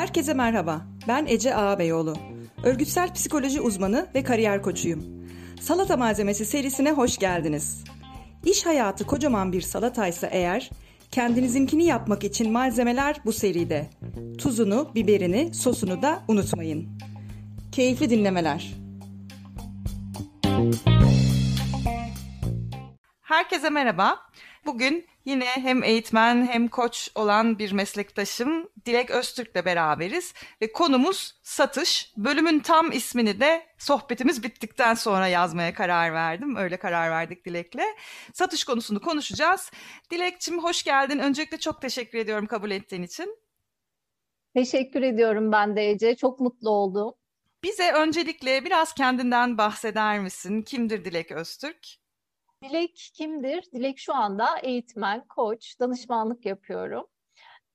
Herkese merhaba. Ben Ece Ağabeyoğlu. Örgütsel psikoloji uzmanı ve kariyer koçuyum. Salata malzemesi serisine hoş geldiniz. İş hayatı kocaman bir salataysa eğer, kendinizinkini yapmak için malzemeler bu seride. Tuzunu, biberini, sosunu da unutmayın. Keyifli dinlemeler. Herkese merhaba. Bugün yine hem eğitmen hem koç olan bir meslektaşım Dilek Öztürk'le beraberiz ve konumuz satış. Bölümün tam ismini de sohbetimiz bittikten sonra yazmaya karar verdim. Öyle karar verdik Dilek'le. Satış konusunu konuşacağız. Dilek'cim hoş geldin. Öncelikle çok teşekkür ediyorum kabul ettiğin için. Teşekkür ediyorum ben de Ece. Çok mutlu oldum. Bize öncelikle biraz kendinden bahseder misin? Kimdir Dilek Öztürk? Dilek kimdir? Dilek şu anda eğitmen, koç, danışmanlık yapıyorum.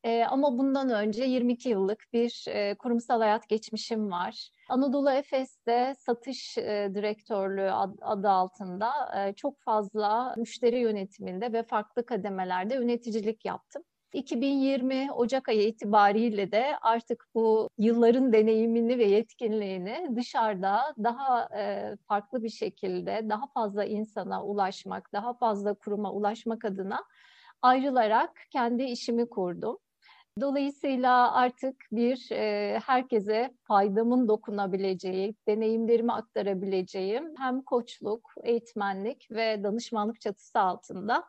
Ee, ama bundan önce 22 yıllık bir e, kurumsal hayat geçmişim var. Anadolu Efes'te satış e, direktörlüğü ad, adı altında e, çok fazla müşteri yönetiminde ve farklı kademelerde yöneticilik yaptım. 2020 Ocak ayı itibariyle de artık bu yılların deneyimini ve yetkinliğini dışarıda daha e, farklı bir şekilde daha fazla insana ulaşmak, daha fazla kuruma ulaşmak adına ayrılarak kendi işimi kurdum. Dolayısıyla artık bir e, herkese faydamın dokunabileceği, deneyimlerimi aktarabileceğim hem koçluk, eğitmenlik ve danışmanlık çatısı altında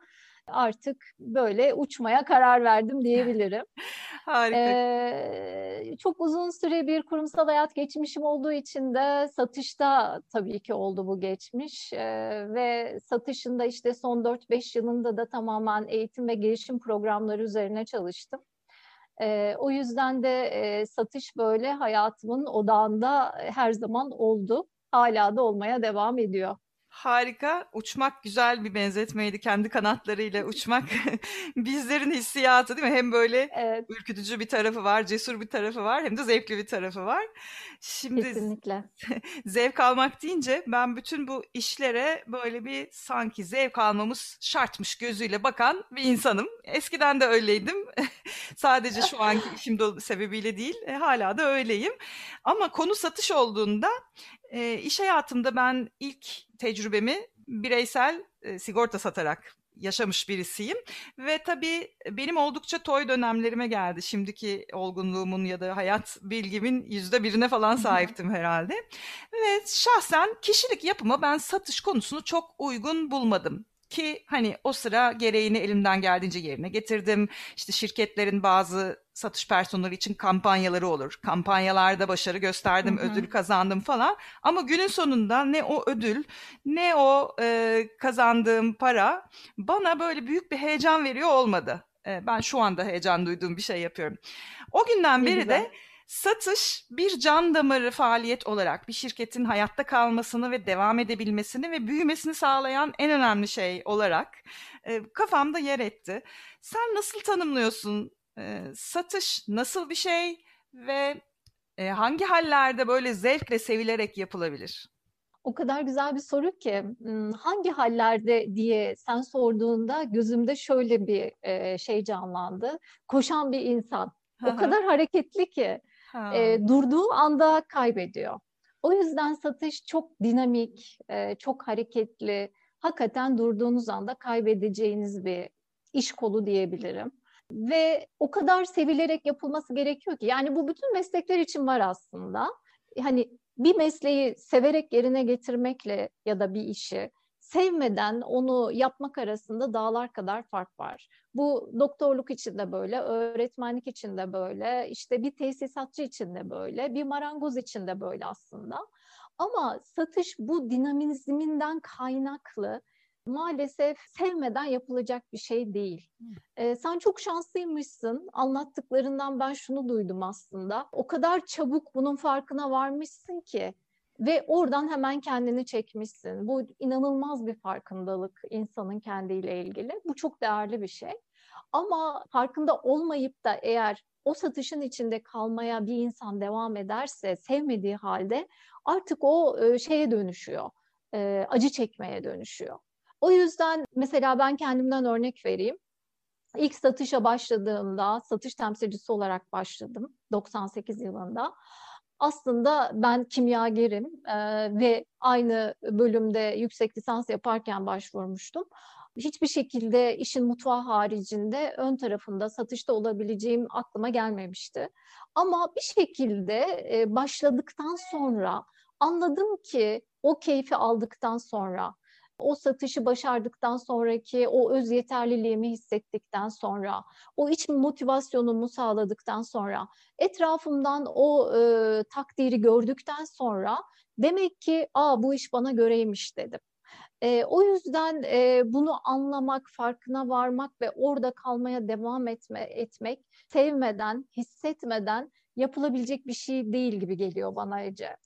artık böyle uçmaya karar verdim diyebilirim. Harika. Ee, çok uzun süre bir kurumsal hayat geçmişim olduğu için de satışta tabii ki oldu bu geçmiş ee, ve satışında işte son 4-5 yılında da tamamen eğitim ve gelişim programları üzerine çalıştım. E, o yüzden de e, satış böyle hayatımın odağında her zaman oldu. Hala da olmaya devam ediyor. Harika. Uçmak güzel bir benzetmeydi. Kendi kanatlarıyla uçmak. Bizlerin hissiyatı değil mi? Hem böyle evet. ürkütücü bir tarafı var, cesur bir tarafı var hem de zevkli bir tarafı var. Şimdi Kesinlikle. zevk almak deyince ben bütün bu işlere böyle bir sanki zevk almamız şartmış gözüyle bakan bir insanım. Eskiden de öyleydim. Sadece şu anki işim sebebiyle değil, e, hala da öyleyim. Ama konu satış olduğunda e, iş hayatımda ben ilk tecrübemi bireysel e, sigorta satarak yaşamış birisiyim ve tabii benim oldukça toy dönemlerime geldi. Şimdiki olgunluğumun ya da hayat bilgimin yüzde birine falan sahiptim herhalde. Ve şahsen kişilik yapıma ben satış konusunu çok uygun bulmadım ki hani o sıra gereğini elimden geldiğince yerine getirdim. İşte şirketlerin bazı satış personeli için kampanyaları olur. Kampanyalarda başarı gösterdim, hı hı. ödül kazandım falan. Ama günün sonunda ne o ödül ne o e, kazandığım para bana böyle büyük bir heyecan veriyor olmadı. E, ben şu anda heyecan duyduğum bir şey yapıyorum. O günden beri de Satış bir can damarı faaliyet olarak bir şirketin hayatta kalmasını ve devam edebilmesini ve büyümesini sağlayan en önemli şey olarak e, kafamda yer etti. Sen nasıl tanımlıyorsun? E, satış nasıl bir şey ve e, hangi hallerde böyle zevkle sevilerek yapılabilir? O kadar güzel bir soru ki hangi hallerde diye sen sorduğunda gözümde şöyle bir e, şey canlandı. Koşan bir insan. O kadar hareketli ki e, durduğu anda kaybediyor. O yüzden satış çok dinamik, e, çok hareketli. Hakikaten durduğunuz anda kaybedeceğiniz bir iş kolu diyebilirim. Ve o kadar sevilerek yapılması gerekiyor ki. Yani bu bütün meslekler için var aslında. Hani bir mesleği severek yerine getirmekle ya da bir işi sevmeden onu yapmak arasında dağlar kadar fark var. Bu doktorluk için de böyle, öğretmenlik için de böyle, işte bir tesisatçı için de böyle, bir marangoz için de böyle aslında. Ama satış bu dinamizminden kaynaklı maalesef sevmeden yapılacak bir şey değil. Ee, sen çok şanslıymışsın. Anlattıklarından ben şunu duydum aslında. O kadar çabuk bunun farkına varmışsın ki ve oradan hemen kendini çekmişsin. Bu inanılmaz bir farkındalık insanın kendiyle ilgili. Bu çok değerli bir şey. Ama farkında olmayıp da eğer o satışın içinde kalmaya bir insan devam ederse sevmediği halde artık o e, şeye dönüşüyor. E, acı çekmeye dönüşüyor. O yüzden mesela ben kendimden örnek vereyim. İlk satışa başladığımda satış temsilcisi olarak başladım 98 yılında. Aslında ben kimyagerim e, ve aynı bölümde yüksek lisans yaparken başvurmuştum. Hiçbir şekilde işin mutfağı haricinde ön tarafında satışta olabileceğim aklıma gelmemişti. Ama bir şekilde e, başladıktan sonra anladım ki o keyfi aldıktan sonra o satışı başardıktan sonraki o öz yeterliliğimi hissettikten sonra, o iç motivasyonumu sağladıktan sonra, etrafımdan o e, takdiri gördükten sonra demek ki aa bu iş bana göreymiş dedim. E, o yüzden e, bunu anlamak, farkına varmak ve orada kalmaya devam etme, etmek sevmeden, hissetmeden yapılabilecek bir şey değil gibi geliyor bana Ece.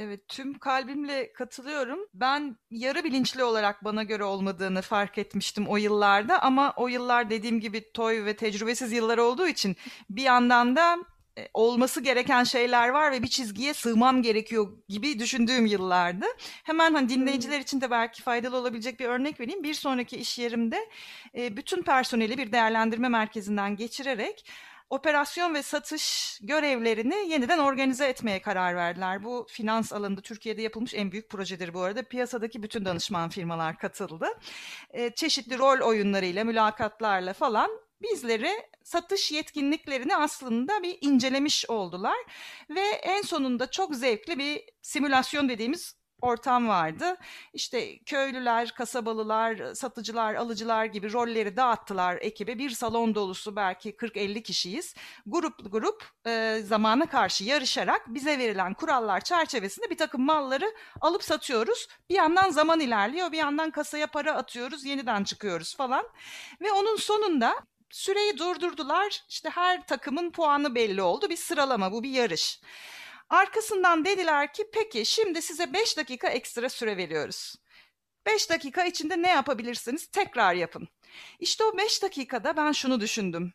Evet, tüm kalbimle katılıyorum. Ben yarı bilinçli olarak bana göre olmadığını fark etmiştim o yıllarda ama o yıllar dediğim gibi toy ve tecrübesiz yıllar olduğu için bir yandan da e, olması gereken şeyler var ve bir çizgiye sığmam gerekiyor gibi düşündüğüm yıllardı. Hemen hani dinleyiciler için de belki faydalı olabilecek bir örnek vereyim. Bir sonraki iş yerimde e, bütün personeli bir değerlendirme merkezinden geçirerek operasyon ve satış görevlerini yeniden organize etmeye karar verdiler. Bu finans alanında Türkiye'de yapılmış en büyük projedir bu arada. Piyasadaki bütün danışman firmalar katıldı. E, çeşitli rol oyunlarıyla, mülakatlarla falan bizleri satış yetkinliklerini aslında bir incelemiş oldular ve en sonunda çok zevkli bir simülasyon dediğimiz ortam vardı. İşte köylüler, kasabalılar, satıcılar, alıcılar gibi rolleri dağıttılar ekibe. Bir salon dolusu belki 40-50 kişiyiz. Grup grup e, zamana karşı yarışarak bize verilen kurallar çerçevesinde bir takım malları alıp satıyoruz. Bir yandan zaman ilerliyor, bir yandan kasaya para atıyoruz, yeniden çıkıyoruz falan. Ve onun sonunda süreyi durdurdular. İşte her takımın puanı belli oldu. Bir sıralama, bu bir yarış. Arkasından dediler ki peki şimdi size 5 dakika ekstra süre veriyoruz. 5 dakika içinde ne yapabilirsiniz tekrar yapın. İşte o 5 dakikada ben şunu düşündüm.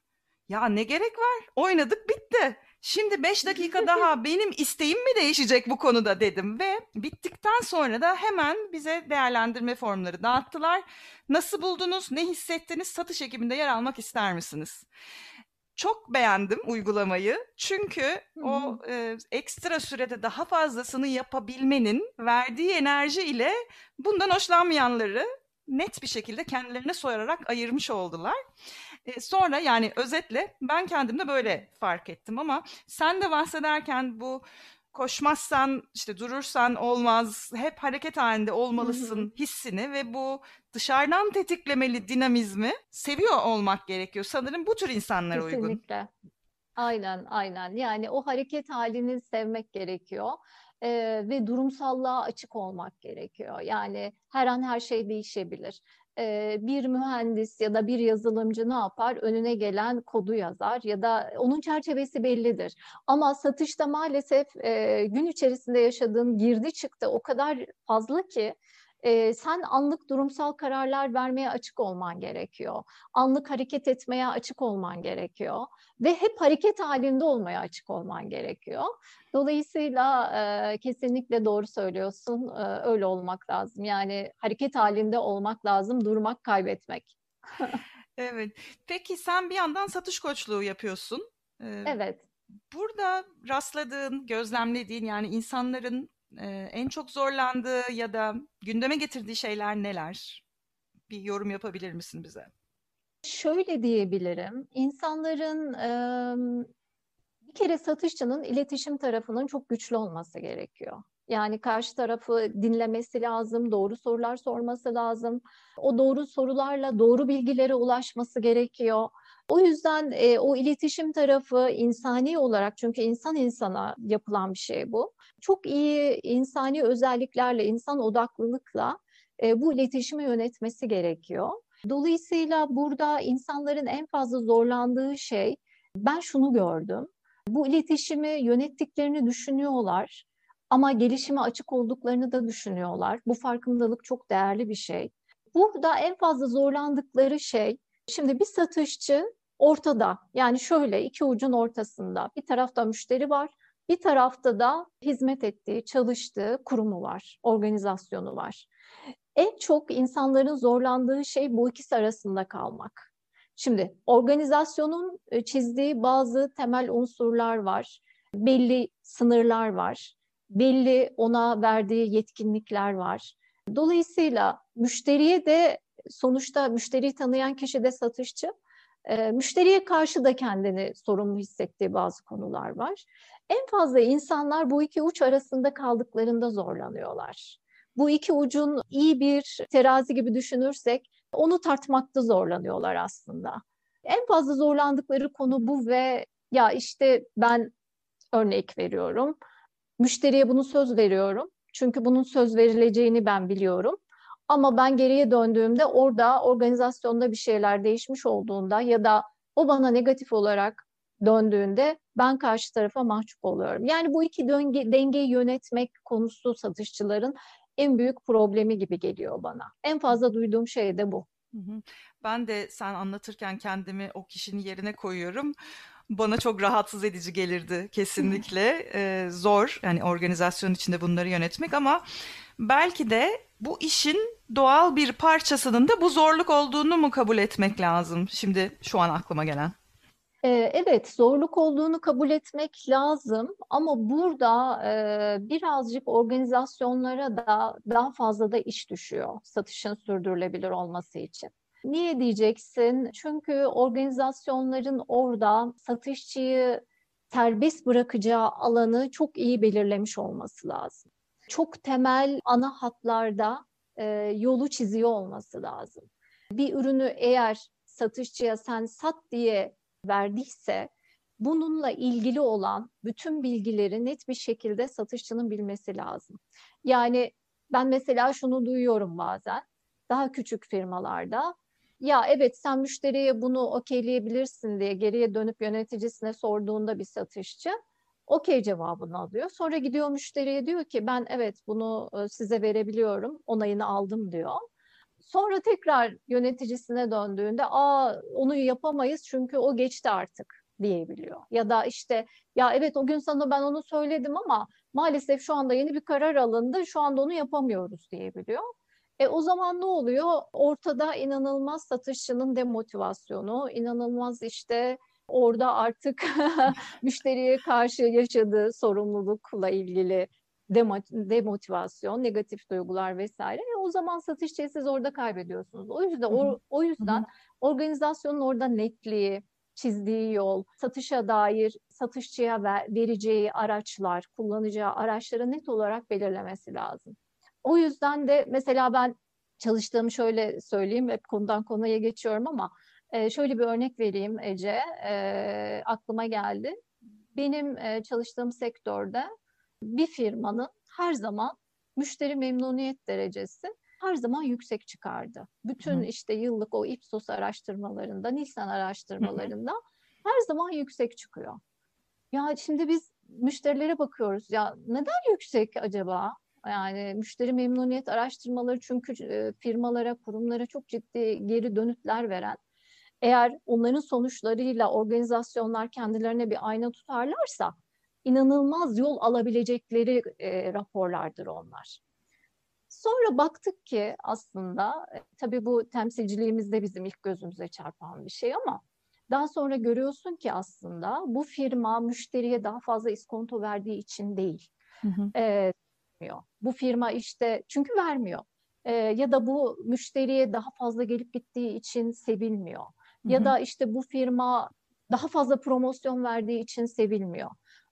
Ya ne gerek var? Oynadık bitti. Şimdi 5 dakika daha benim isteğim mi değişecek bu konuda dedim ve bittikten sonra da hemen bize değerlendirme formları dağıttılar. Nasıl buldunuz? Ne hissettiniz? Satış ekibinde yer almak ister misiniz? Çok beğendim uygulamayı. Çünkü o e, ekstra sürede daha fazlasını yapabilmenin verdiği enerji ile bundan hoşlanmayanları net bir şekilde kendilerine sorarak ayırmış oldular. E, sonra yani özetle ben kendimde böyle fark ettim ama sen de bahsederken bu koşmazsan işte durursan olmaz hep hareket halinde olmalısın hissini ve bu dışarıdan tetiklemeli dinamizmi seviyor olmak gerekiyor. Sanırım bu tür insanlara Kesinlikle. uygun. Kesinlikle. Aynen, aynen. Yani o hareket halini sevmek gerekiyor ee, ve durumsallığa açık olmak gerekiyor. Yani her an her şey değişebilir bir mühendis ya da bir yazılımcı ne yapar? Önüne gelen kodu yazar ya da onun çerçevesi bellidir. Ama satışta maalesef gün içerisinde yaşadığın girdi çıktı o kadar fazla ki e, sen anlık durumsal kararlar vermeye açık olman gerekiyor. Anlık hareket etmeye açık olman gerekiyor. Ve hep hareket halinde olmaya açık olman gerekiyor. Dolayısıyla e, kesinlikle doğru söylüyorsun. E, öyle olmak lazım. Yani hareket halinde olmak lazım, durmak, kaybetmek. evet. Peki sen bir yandan satış koçluğu yapıyorsun. Ee, evet. Burada rastladığın, gözlemlediğin yani insanların ee, en çok zorlandığı ya da gündeme getirdiği şeyler neler? Bir yorum yapabilir misin bize? Şöyle diyebilirim. İnsanların e, bir kere satışçının iletişim tarafının çok güçlü olması gerekiyor. Yani karşı tarafı dinlemesi lazım, doğru sorular sorması lazım. O doğru sorularla doğru bilgilere ulaşması gerekiyor. O yüzden e, o iletişim tarafı insani olarak çünkü insan insana yapılan bir şey bu. Çok iyi insani özelliklerle, insan odaklılıkla e, bu iletişimi yönetmesi gerekiyor. Dolayısıyla burada insanların en fazla zorlandığı şey ben şunu gördüm. Bu iletişimi yönettiklerini düşünüyorlar ama gelişime açık olduklarını da düşünüyorlar. Bu farkındalık çok değerli bir şey. Burada en fazla zorlandıkları şey Şimdi bir satışçı ortada yani şöyle iki ucun ortasında bir tarafta müşteri var bir tarafta da hizmet ettiği, çalıştığı kurumu var, organizasyonu var. En çok insanların zorlandığı şey bu ikisi arasında kalmak. Şimdi organizasyonun e, çizdiği bazı temel unsurlar var. Belli sınırlar var. Belli ona verdiği yetkinlikler var. Dolayısıyla müşteriye de sonuçta müşteriyi tanıyan kişi de satışçı. E, müşteriye karşı da kendini sorumlu hissettiği bazı konular var. En fazla insanlar bu iki uç arasında kaldıklarında zorlanıyorlar. Bu iki ucun iyi bir terazi gibi düşünürsek onu tartmakta zorlanıyorlar aslında. En fazla zorlandıkları konu bu ve ya işte ben örnek veriyorum. Müşteriye bunu söz veriyorum. Çünkü bunun söz verileceğini ben biliyorum. Ama ben geriye döndüğümde orada organizasyonda bir şeyler değişmiş olduğunda ya da o bana negatif olarak döndüğünde ben karşı tarafa mahcup oluyorum. Yani bu iki denge, dengeyi yönetmek konusu satışçıların en büyük problemi gibi geliyor bana. En fazla duyduğum şey de bu. Ben de sen anlatırken kendimi o kişinin yerine koyuyorum. Bana çok rahatsız edici gelirdi kesinlikle. ee, zor yani organizasyon içinde bunları yönetmek ama belki de bu işin doğal bir parçasının da bu zorluk olduğunu mu kabul etmek lazım? Şimdi şu an aklıma gelen. Evet, zorluk olduğunu kabul etmek lazım ama burada e, birazcık organizasyonlara da daha fazla da iş düşüyor satışın sürdürülebilir olması için. Niye diyeceksin? Çünkü organizasyonların orada satışçıyı serbest bırakacağı alanı çok iyi belirlemiş olması lazım. Çok temel ana hatlarda e, yolu çiziyor olması lazım. Bir ürünü eğer satışçıya sen sat diye verdiyse bununla ilgili olan bütün bilgileri net bir şekilde satışçının bilmesi lazım. Yani ben mesela şunu duyuyorum bazen daha küçük firmalarda ya evet sen müşteriye bunu okeyleyebilirsin diye geriye dönüp yöneticisine sorduğunda bir satışçı okey cevabını alıyor. Sonra gidiyor müşteriye diyor ki ben evet bunu e, size verebiliyorum onayını aldım diyor. Sonra tekrar yöneticisine döndüğünde aa onu yapamayız çünkü o geçti artık diyebiliyor. Ya da işte ya evet o gün sana ben onu söyledim ama maalesef şu anda yeni bir karar alındı şu anda onu yapamıyoruz diyebiliyor. E o zaman ne oluyor? Ortada inanılmaz satışçının demotivasyonu, inanılmaz işte orada artık müşteriye karşı yaşadığı sorumlulukla ilgili demotivasyon, negatif duygular vesaire. E o zaman satışçıyı siz orada kaybediyorsunuz. O yüzden o, o yüzden organizasyonun orada netliği, çizdiği yol, satışa dair satışçıya ver, vereceği araçlar, kullanacağı araçları net olarak belirlemesi lazım. O yüzden de mesela ben çalıştığım şöyle söyleyeyim, hep konudan konuya geçiyorum ama e, şöyle bir örnek vereyim Ece, e, aklıma geldi. Benim e, çalıştığım sektörde bir firmanın her zaman müşteri memnuniyet derecesi her zaman yüksek çıkardı. Bütün Hı. işte yıllık o Ipsos araştırmalarında, Nielsen araştırmalarında Hı. her zaman yüksek çıkıyor. Ya şimdi biz müşterilere bakıyoruz. Ya neden yüksek acaba? Yani müşteri memnuniyet araştırmaları çünkü firmalara, kurumlara çok ciddi geri dönütler veren. Eğer onların sonuçlarıyla organizasyonlar kendilerine bir ayna tutarlarsa inanılmaz yol alabilecekleri e, raporlardır onlar. Sonra baktık ki aslında e, tabii bu temsilciliğimizde bizim ilk gözümüze çarpan bir şey ama daha sonra görüyorsun ki aslında bu firma müşteriye daha fazla iskonto verdiği için değil. Hı hı. E, bu firma işte çünkü vermiyor. E, ya da bu müşteriye daha fazla gelip gittiği için sevilmiyor. Ya da işte bu firma daha fazla promosyon verdiği için sevilmiyor.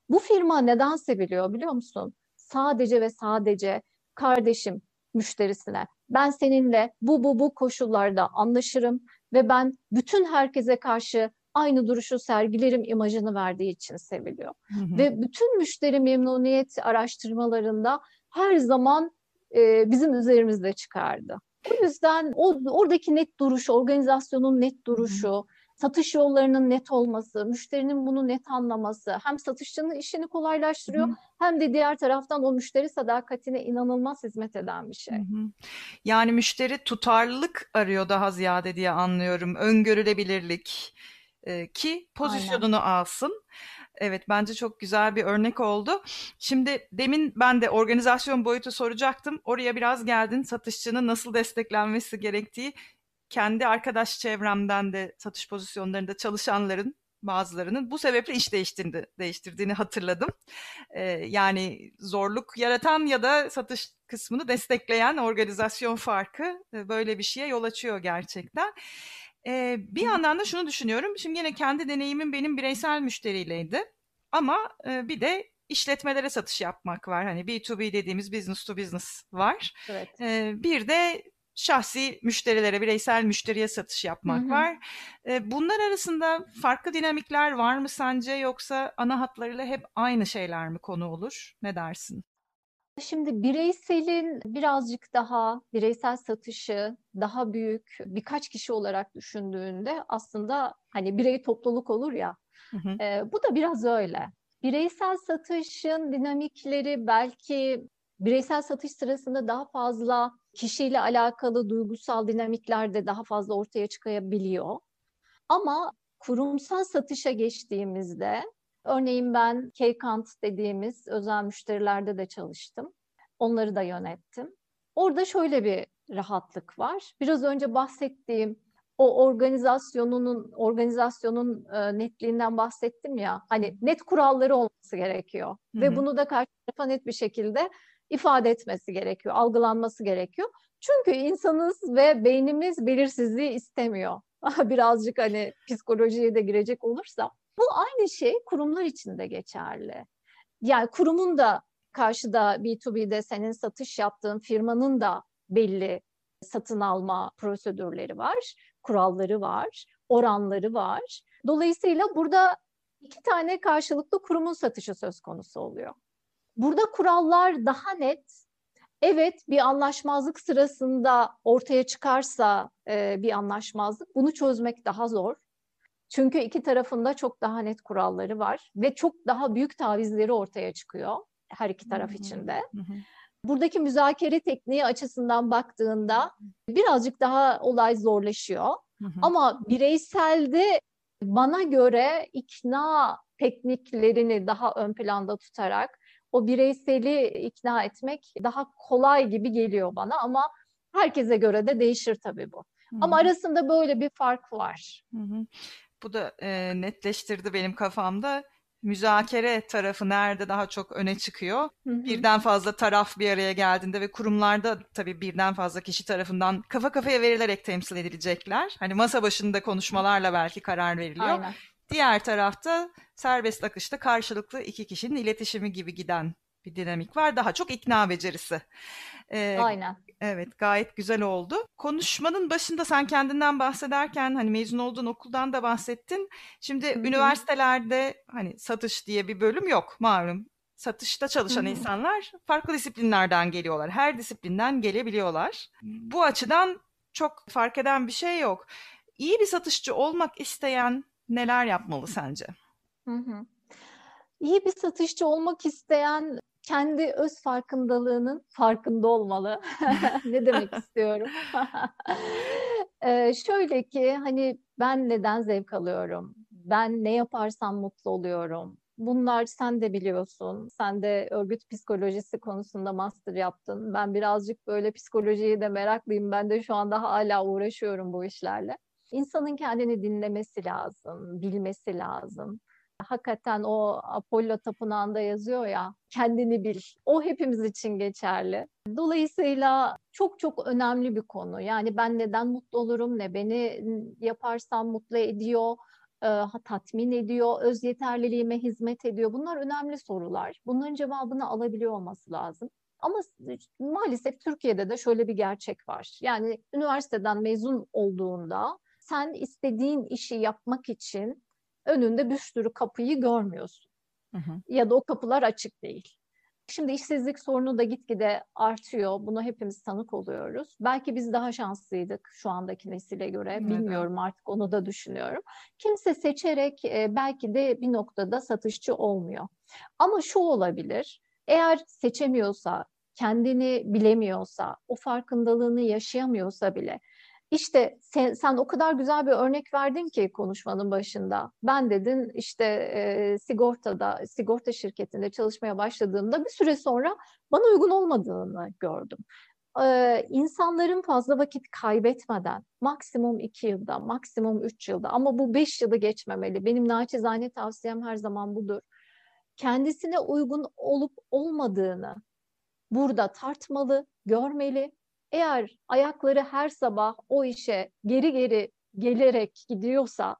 Bu firma neden seviliyor biliyor musun? Sadece ve sadece kardeşim müşterisine ben seninle bu bu bu koşullarda anlaşırım ve ben bütün herkese karşı aynı duruşu sergilerim imajını verdiği için seviliyor. Hı hı. Ve bütün müşteri memnuniyet araştırmalarında her zaman e, bizim üzerimizde çıkardı. O yüzden o, oradaki net duruş, organizasyonun net duruşu, hı hı satış yollarının net olması, müşterinin bunu net anlaması hem satışçının işini kolaylaştırıyor Hı-hı. hem de diğer taraftan o müşteri sadakatine inanılmaz hizmet eden bir şey. Hı-hı. Yani müşteri tutarlılık arıyor daha ziyade diye anlıyorum. Öngörülebilirlik e, ki pozisyonunu Aynen. alsın. Evet bence çok güzel bir örnek oldu. Şimdi demin ben de organizasyon boyutu soracaktım. Oraya biraz geldin. Satışçının nasıl desteklenmesi gerektiği kendi arkadaş çevremden de satış pozisyonlarında çalışanların bazılarının bu sebeple iş değiştirdi, değiştirdiğini hatırladım. Ee, yani zorluk yaratan ya da satış kısmını destekleyen organizasyon farkı e, böyle bir şeye yol açıyor gerçekten. Ee, bir yandan da şunu düşünüyorum. Şimdi yine kendi deneyimim benim bireysel müşteriyleydi. Ama e, bir de işletmelere satış yapmak var. Hani B2B dediğimiz business to business var. Evet. Ee, bir de şahsi müşterilere, bireysel müşteriye satış yapmak hı hı. var. E, bunlar arasında farklı dinamikler var mı sence yoksa ana hatlarıyla hep aynı şeyler mi konu olur? Ne dersin? Şimdi bireyselin birazcık daha bireysel satışı daha büyük birkaç kişi olarak düşündüğünde aslında hani birey topluluk olur ya hı hı. E, bu da biraz öyle. Bireysel satışın dinamikleri belki bireysel satış sırasında daha fazla kişiyle alakalı duygusal dinamikler de daha fazla ortaya çıkabiliyor. Ama kurumsal satışa geçtiğimizde örneğin ben K-Kant dediğimiz özel müşterilerde de çalıştım. Onları da yönettim. Orada şöyle bir rahatlık var. Biraz önce bahsettiğim o organizasyonunun organizasyonun e, netliğinden bahsettim ya. Hani net kuralları olması gerekiyor Hı-hı. ve bunu da karşı tarafa net bir şekilde ifade etmesi gerekiyor, algılanması gerekiyor. Çünkü insanız ve beynimiz belirsizliği istemiyor. Birazcık hani psikolojiye de girecek olursa. Bu aynı şey kurumlar için de geçerli. Yani kurumun da karşıda B2B'de senin satış yaptığın firmanın da belli satın alma prosedürleri var, kuralları var, oranları var. Dolayısıyla burada iki tane karşılıklı kurumun satışı söz konusu oluyor. Burada kurallar daha net. Evet bir anlaşmazlık sırasında ortaya çıkarsa e, bir anlaşmazlık bunu çözmek daha zor. Çünkü iki tarafında çok daha net kuralları var ve çok daha büyük tavizleri ortaya çıkıyor her iki taraf içinde. Buradaki müzakere tekniği açısından baktığında birazcık daha olay zorlaşıyor. Ama bireyselde bana göre ikna tekniklerini daha ön planda tutarak o bireyseli ikna etmek daha kolay gibi geliyor bana ama herkese göre de değişir tabii bu. Hı-hı. Ama arasında böyle bir fark var. Hı-hı. Bu da e, netleştirdi benim kafamda. Müzakere tarafı nerede daha çok öne çıkıyor? Hı-hı. Birden fazla taraf bir araya geldiğinde ve kurumlarda tabii birden fazla kişi tarafından kafa kafaya verilerek temsil edilecekler. Hani masa başında konuşmalarla belki karar veriliyor. Aynen. Diğer tarafta serbest akışta karşılıklı iki kişinin iletişimi gibi giden bir dinamik var. Daha çok ikna becerisi. Ee, Aynen. Evet gayet güzel oldu. Konuşmanın başında sen kendinden bahsederken hani mezun olduğun okuldan da bahsettin. Şimdi Hı-hı. üniversitelerde hani satış diye bir bölüm yok malum. Satışta çalışan Hı-hı. insanlar farklı disiplinlerden geliyorlar. Her disiplinden gelebiliyorlar. Bu açıdan çok fark eden bir şey yok. İyi bir satışçı olmak isteyen neler yapmalı sence? Hı hı. İyi bir satışçı olmak isteyen kendi öz farkındalığının farkında olmalı. ne demek istiyorum? ee, şöyle ki hani ben neden zevk alıyorum? Ben ne yaparsam mutlu oluyorum. Bunlar sen de biliyorsun. Sen de örgüt psikolojisi konusunda master yaptın. Ben birazcık böyle psikolojiye de meraklıyım. Ben de şu anda hala uğraşıyorum bu işlerle. İnsanın kendini dinlemesi lazım, bilmesi lazım. Hakikaten o Apollo Tapınağı'nda yazıyor ya, kendini bil. O hepimiz için geçerli. Dolayısıyla çok çok önemli bir konu. Yani ben neden mutlu olurum, ne beni yaparsam mutlu ediyor, e, tatmin ediyor, öz yeterliliğime hizmet ediyor. Bunlar önemli sorular. Bunların cevabını alabiliyor olması lazım. Ama maalesef Türkiye'de de şöyle bir gerçek var. Yani üniversiteden mezun olduğunda sen istediğin işi yapmak için önünde bir sürü kapıyı görmüyorsun. Hı hı. Ya da o kapılar açık değil. Şimdi işsizlik sorunu da gitgide artıyor. Buna hepimiz tanık oluyoruz. Belki biz daha şanslıydık şu andaki nesile göre. Evet. Bilmiyorum artık onu da düşünüyorum. Kimse seçerek e, belki de bir noktada satışçı olmuyor. Ama şu olabilir. Eğer seçemiyorsa, kendini bilemiyorsa, o farkındalığını yaşayamıyorsa bile işte sen, sen o kadar güzel bir örnek verdin ki konuşmanın başında. Ben dedin işte e, sigortada, sigorta şirketinde çalışmaya başladığımda bir süre sonra bana uygun olmadığını gördüm. Ee, insanların fazla vakit kaybetmeden maksimum iki yılda, maksimum üç yılda ama bu beş yılı geçmemeli. Benim naçizane tavsiyem her zaman budur. Kendisine uygun olup olmadığını burada tartmalı, görmeli. Eğer ayakları her sabah o işe geri geri gelerek gidiyorsa,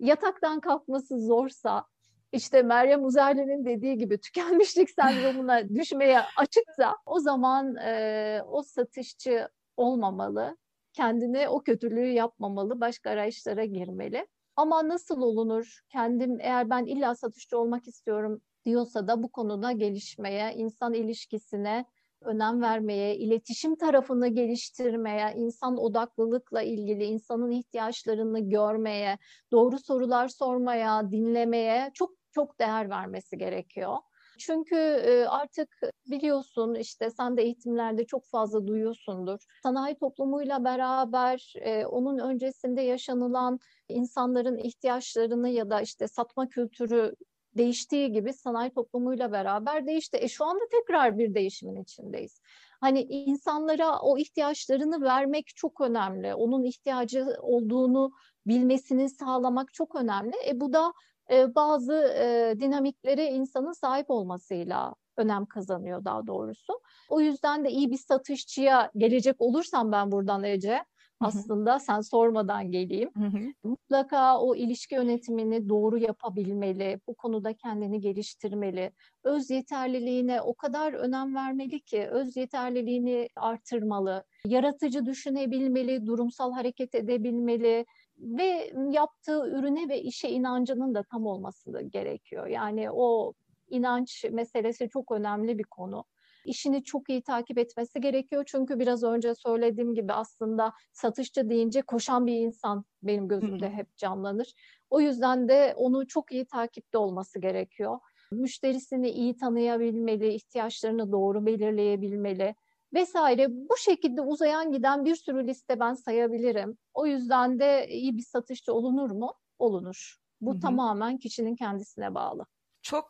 yataktan kalkması zorsa, işte Meryem Uzerli'nin dediği gibi tükenmişlik sendromuna düşmeye açıksa o zaman e, o satışçı olmamalı, kendine o kötülüğü yapmamalı, başka araçlara girmeli. Ama nasıl olunur? Kendim eğer ben illa satışçı olmak istiyorum diyorsa da bu konuda gelişmeye, insan ilişkisine önem vermeye, iletişim tarafını geliştirmeye, insan odaklılıkla ilgili insanın ihtiyaçlarını görmeye, doğru sorular sormaya, dinlemeye çok çok değer vermesi gerekiyor. Çünkü artık biliyorsun işte sen de eğitimlerde çok fazla duyuyorsundur. Sanayi toplumuyla beraber onun öncesinde yaşanılan insanların ihtiyaçlarını ya da işte satma kültürü değiştiği gibi sanayi toplumuyla beraber değişti. E şu anda tekrar bir değişimin içindeyiz. Hani insanlara o ihtiyaçlarını vermek çok önemli. Onun ihtiyacı olduğunu bilmesini sağlamak çok önemli. E bu da e, bazı e, dinamiklere insanın sahip olmasıyla önem kazanıyor daha doğrusu. O yüzden de iyi bir satışçıya gelecek olursam ben buradan Ece, aslında sen sormadan geleyim. Mutlaka o ilişki yönetimini doğru yapabilmeli, bu konuda kendini geliştirmeli. Öz yeterliliğine o kadar önem vermeli ki öz yeterliliğini artırmalı. Yaratıcı düşünebilmeli, durumsal hareket edebilmeli ve yaptığı ürüne ve işe inancının da tam olması gerekiyor. Yani o inanç meselesi çok önemli bir konu işini çok iyi takip etmesi gerekiyor. Çünkü biraz önce söylediğim gibi aslında satışçı deyince koşan bir insan benim gözümde hep canlanır. O yüzden de onu çok iyi takipte olması gerekiyor. Müşterisini iyi tanıyabilmeli, ihtiyaçlarını doğru belirleyebilmeli vesaire. Bu şekilde uzayan giden bir sürü liste ben sayabilirim. O yüzden de iyi bir satışçı olunur mu? Olunur. Bu Hı-hı. tamamen kişinin kendisine bağlı. Çok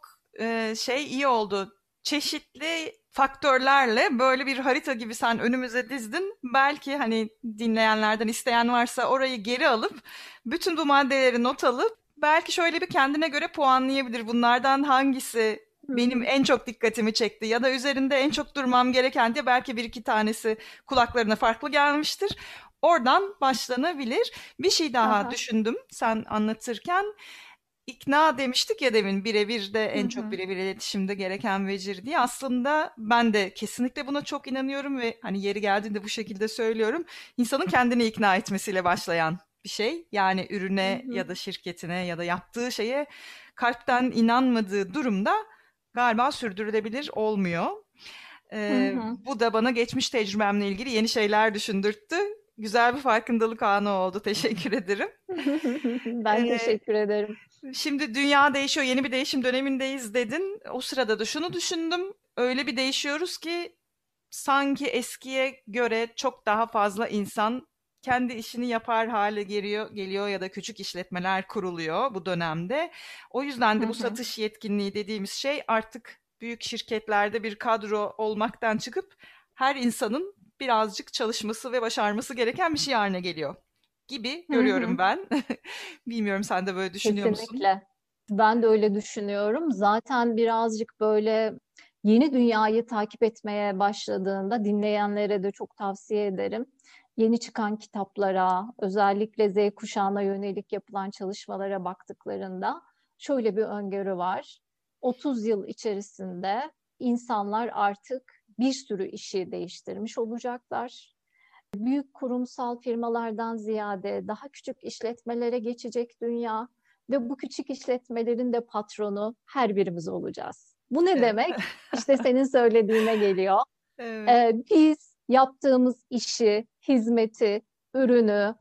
şey iyi oldu. Çeşitli faktörlerle böyle bir harita gibi sen önümüze dizdin. Belki hani dinleyenlerden isteyen varsa orayı geri alıp bütün bu maddeleri not alıp belki şöyle bir kendine göre puanlayabilir. Bunlardan hangisi benim en çok dikkatimi çekti ya da üzerinde en çok durmam gereken diye belki bir iki tanesi kulaklarına farklı gelmiştir. Oradan başlanabilir. Bir şey daha Aha. düşündüm sen anlatırken ikna demiştik ya demin birebir de en Hı-hı. çok birebir iletişimde gereken vecir diye. Aslında ben de kesinlikle buna çok inanıyorum ve hani yeri geldiğinde bu şekilde söylüyorum. İnsanın kendini ikna etmesiyle başlayan bir şey. Yani ürüne Hı-hı. ya da şirketine ya da yaptığı şeye kalpten inanmadığı durumda galiba sürdürülebilir olmuyor. Ee, bu da bana geçmiş tecrübemle ilgili yeni şeyler düşündürttü. Güzel bir farkındalık anı oldu. Teşekkür ederim. ben ee, teşekkür ederim. Şimdi dünya değişiyor, yeni bir değişim dönemindeyiz dedin. O sırada da şunu düşündüm. Öyle bir değişiyoruz ki sanki eskiye göre çok daha fazla insan kendi işini yapar hale geliyor, geliyor ya da küçük işletmeler kuruluyor bu dönemde. O yüzden de bu satış yetkinliği dediğimiz şey artık büyük şirketlerde bir kadro olmaktan çıkıp her insanın birazcık çalışması ve başarması gereken bir şey haline geliyor gibi görüyorum ben. Bilmiyorum sen de böyle düşünüyor Kesinlikle. musun? Ben de öyle düşünüyorum. Zaten birazcık böyle yeni dünyayı takip etmeye başladığında dinleyenlere de çok tavsiye ederim. Yeni çıkan kitaplara, özellikle Z kuşağına yönelik yapılan çalışmalara baktıklarında şöyle bir öngörü var. 30 yıl içerisinde insanlar artık bir sürü işi değiştirmiş olacaklar büyük kurumsal firmalardan ziyade daha küçük işletmelere geçecek dünya ve bu küçük işletmelerin de patronu her birimiz olacağız. Bu ne demek? İşte senin söylediğine geliyor. Evet. Ee, biz yaptığımız işi, hizmeti, ürünü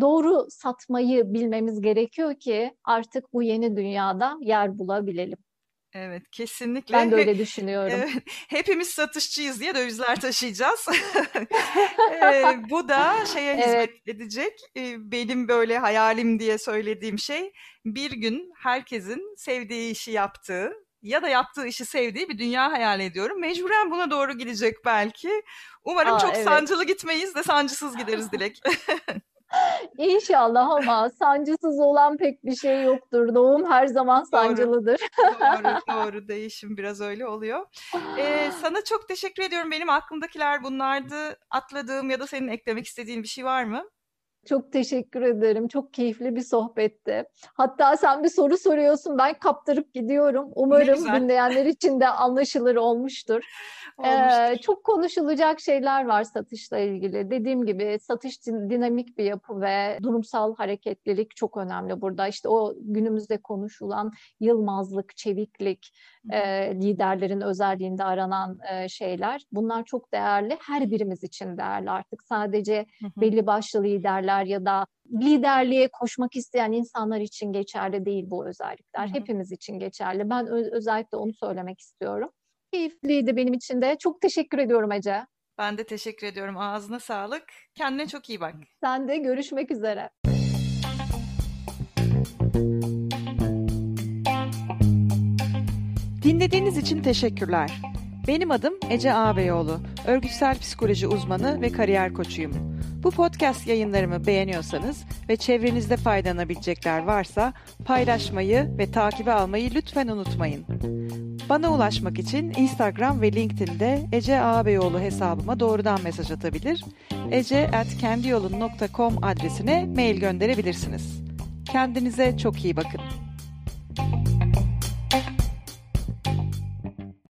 doğru satmayı bilmemiz gerekiyor ki artık bu yeni dünyada yer bulabilelim. Evet kesinlikle. Ben de öyle düşünüyorum. Evet, hepimiz satışçıyız diye dövizler taşıyacağız. e, bu da şeye hizmet evet. edecek. E, benim böyle hayalim diye söylediğim şey bir gün herkesin sevdiği işi yaptığı ya da yaptığı işi sevdiği bir dünya hayal ediyorum. Mecburen buna doğru gidecek belki. Umarım Aa, çok evet. sancılı gitmeyiz de sancısız gideriz Dilek. İnşallah ama sancısız olan pek bir şey yoktur. Doğum her zaman sancılıdır. Doğru, doğru, doğru. Değişim biraz öyle oluyor. Ee, sana çok teşekkür ediyorum. Benim aklımdakiler bunlardı. Atladığım ya da senin eklemek istediğin bir şey var mı? Çok teşekkür ederim. Çok keyifli bir sohbetti. Hatta sen bir soru soruyorsun. Ben kaptırıp gidiyorum. Umarım dinleyenler için de anlaşılır olmuştur. Ee, çok konuşulacak şeyler var satışla ilgili. Dediğim gibi satış dinamik bir yapı ve durumsal hareketlilik çok önemli burada. İşte o günümüzde konuşulan yılmazlık, çeviklik, e, liderlerin özelliğinde aranan e, şeyler. Bunlar çok değerli. Her birimiz için değerli artık. Sadece belli başlı liderler ya da liderliğe koşmak isteyen insanlar için geçerli değil bu özellikler. Hepimiz için geçerli. Ben özellikle onu söylemek istiyorum keyifliydi benim için de. Çok teşekkür ediyorum Ece. Ben de teşekkür ediyorum. Ağzına sağlık. Kendine çok iyi bak. Sen de görüşmek üzere. Dinlediğiniz için teşekkürler. Benim adım Ece Ağabeyoğlu. Örgütsel psikoloji uzmanı ve kariyer koçuyum. Bu podcast yayınlarımı beğeniyorsanız ve çevrenizde faydalanabilecekler varsa paylaşmayı ve takibe almayı lütfen unutmayın. Bana ulaşmak için Instagram ve LinkedIn'de Ece Ağabeyoğlu hesabıma doğrudan mesaj atabilir, ece.kendiyolun.com adresine mail gönderebilirsiniz. Kendinize çok iyi bakın.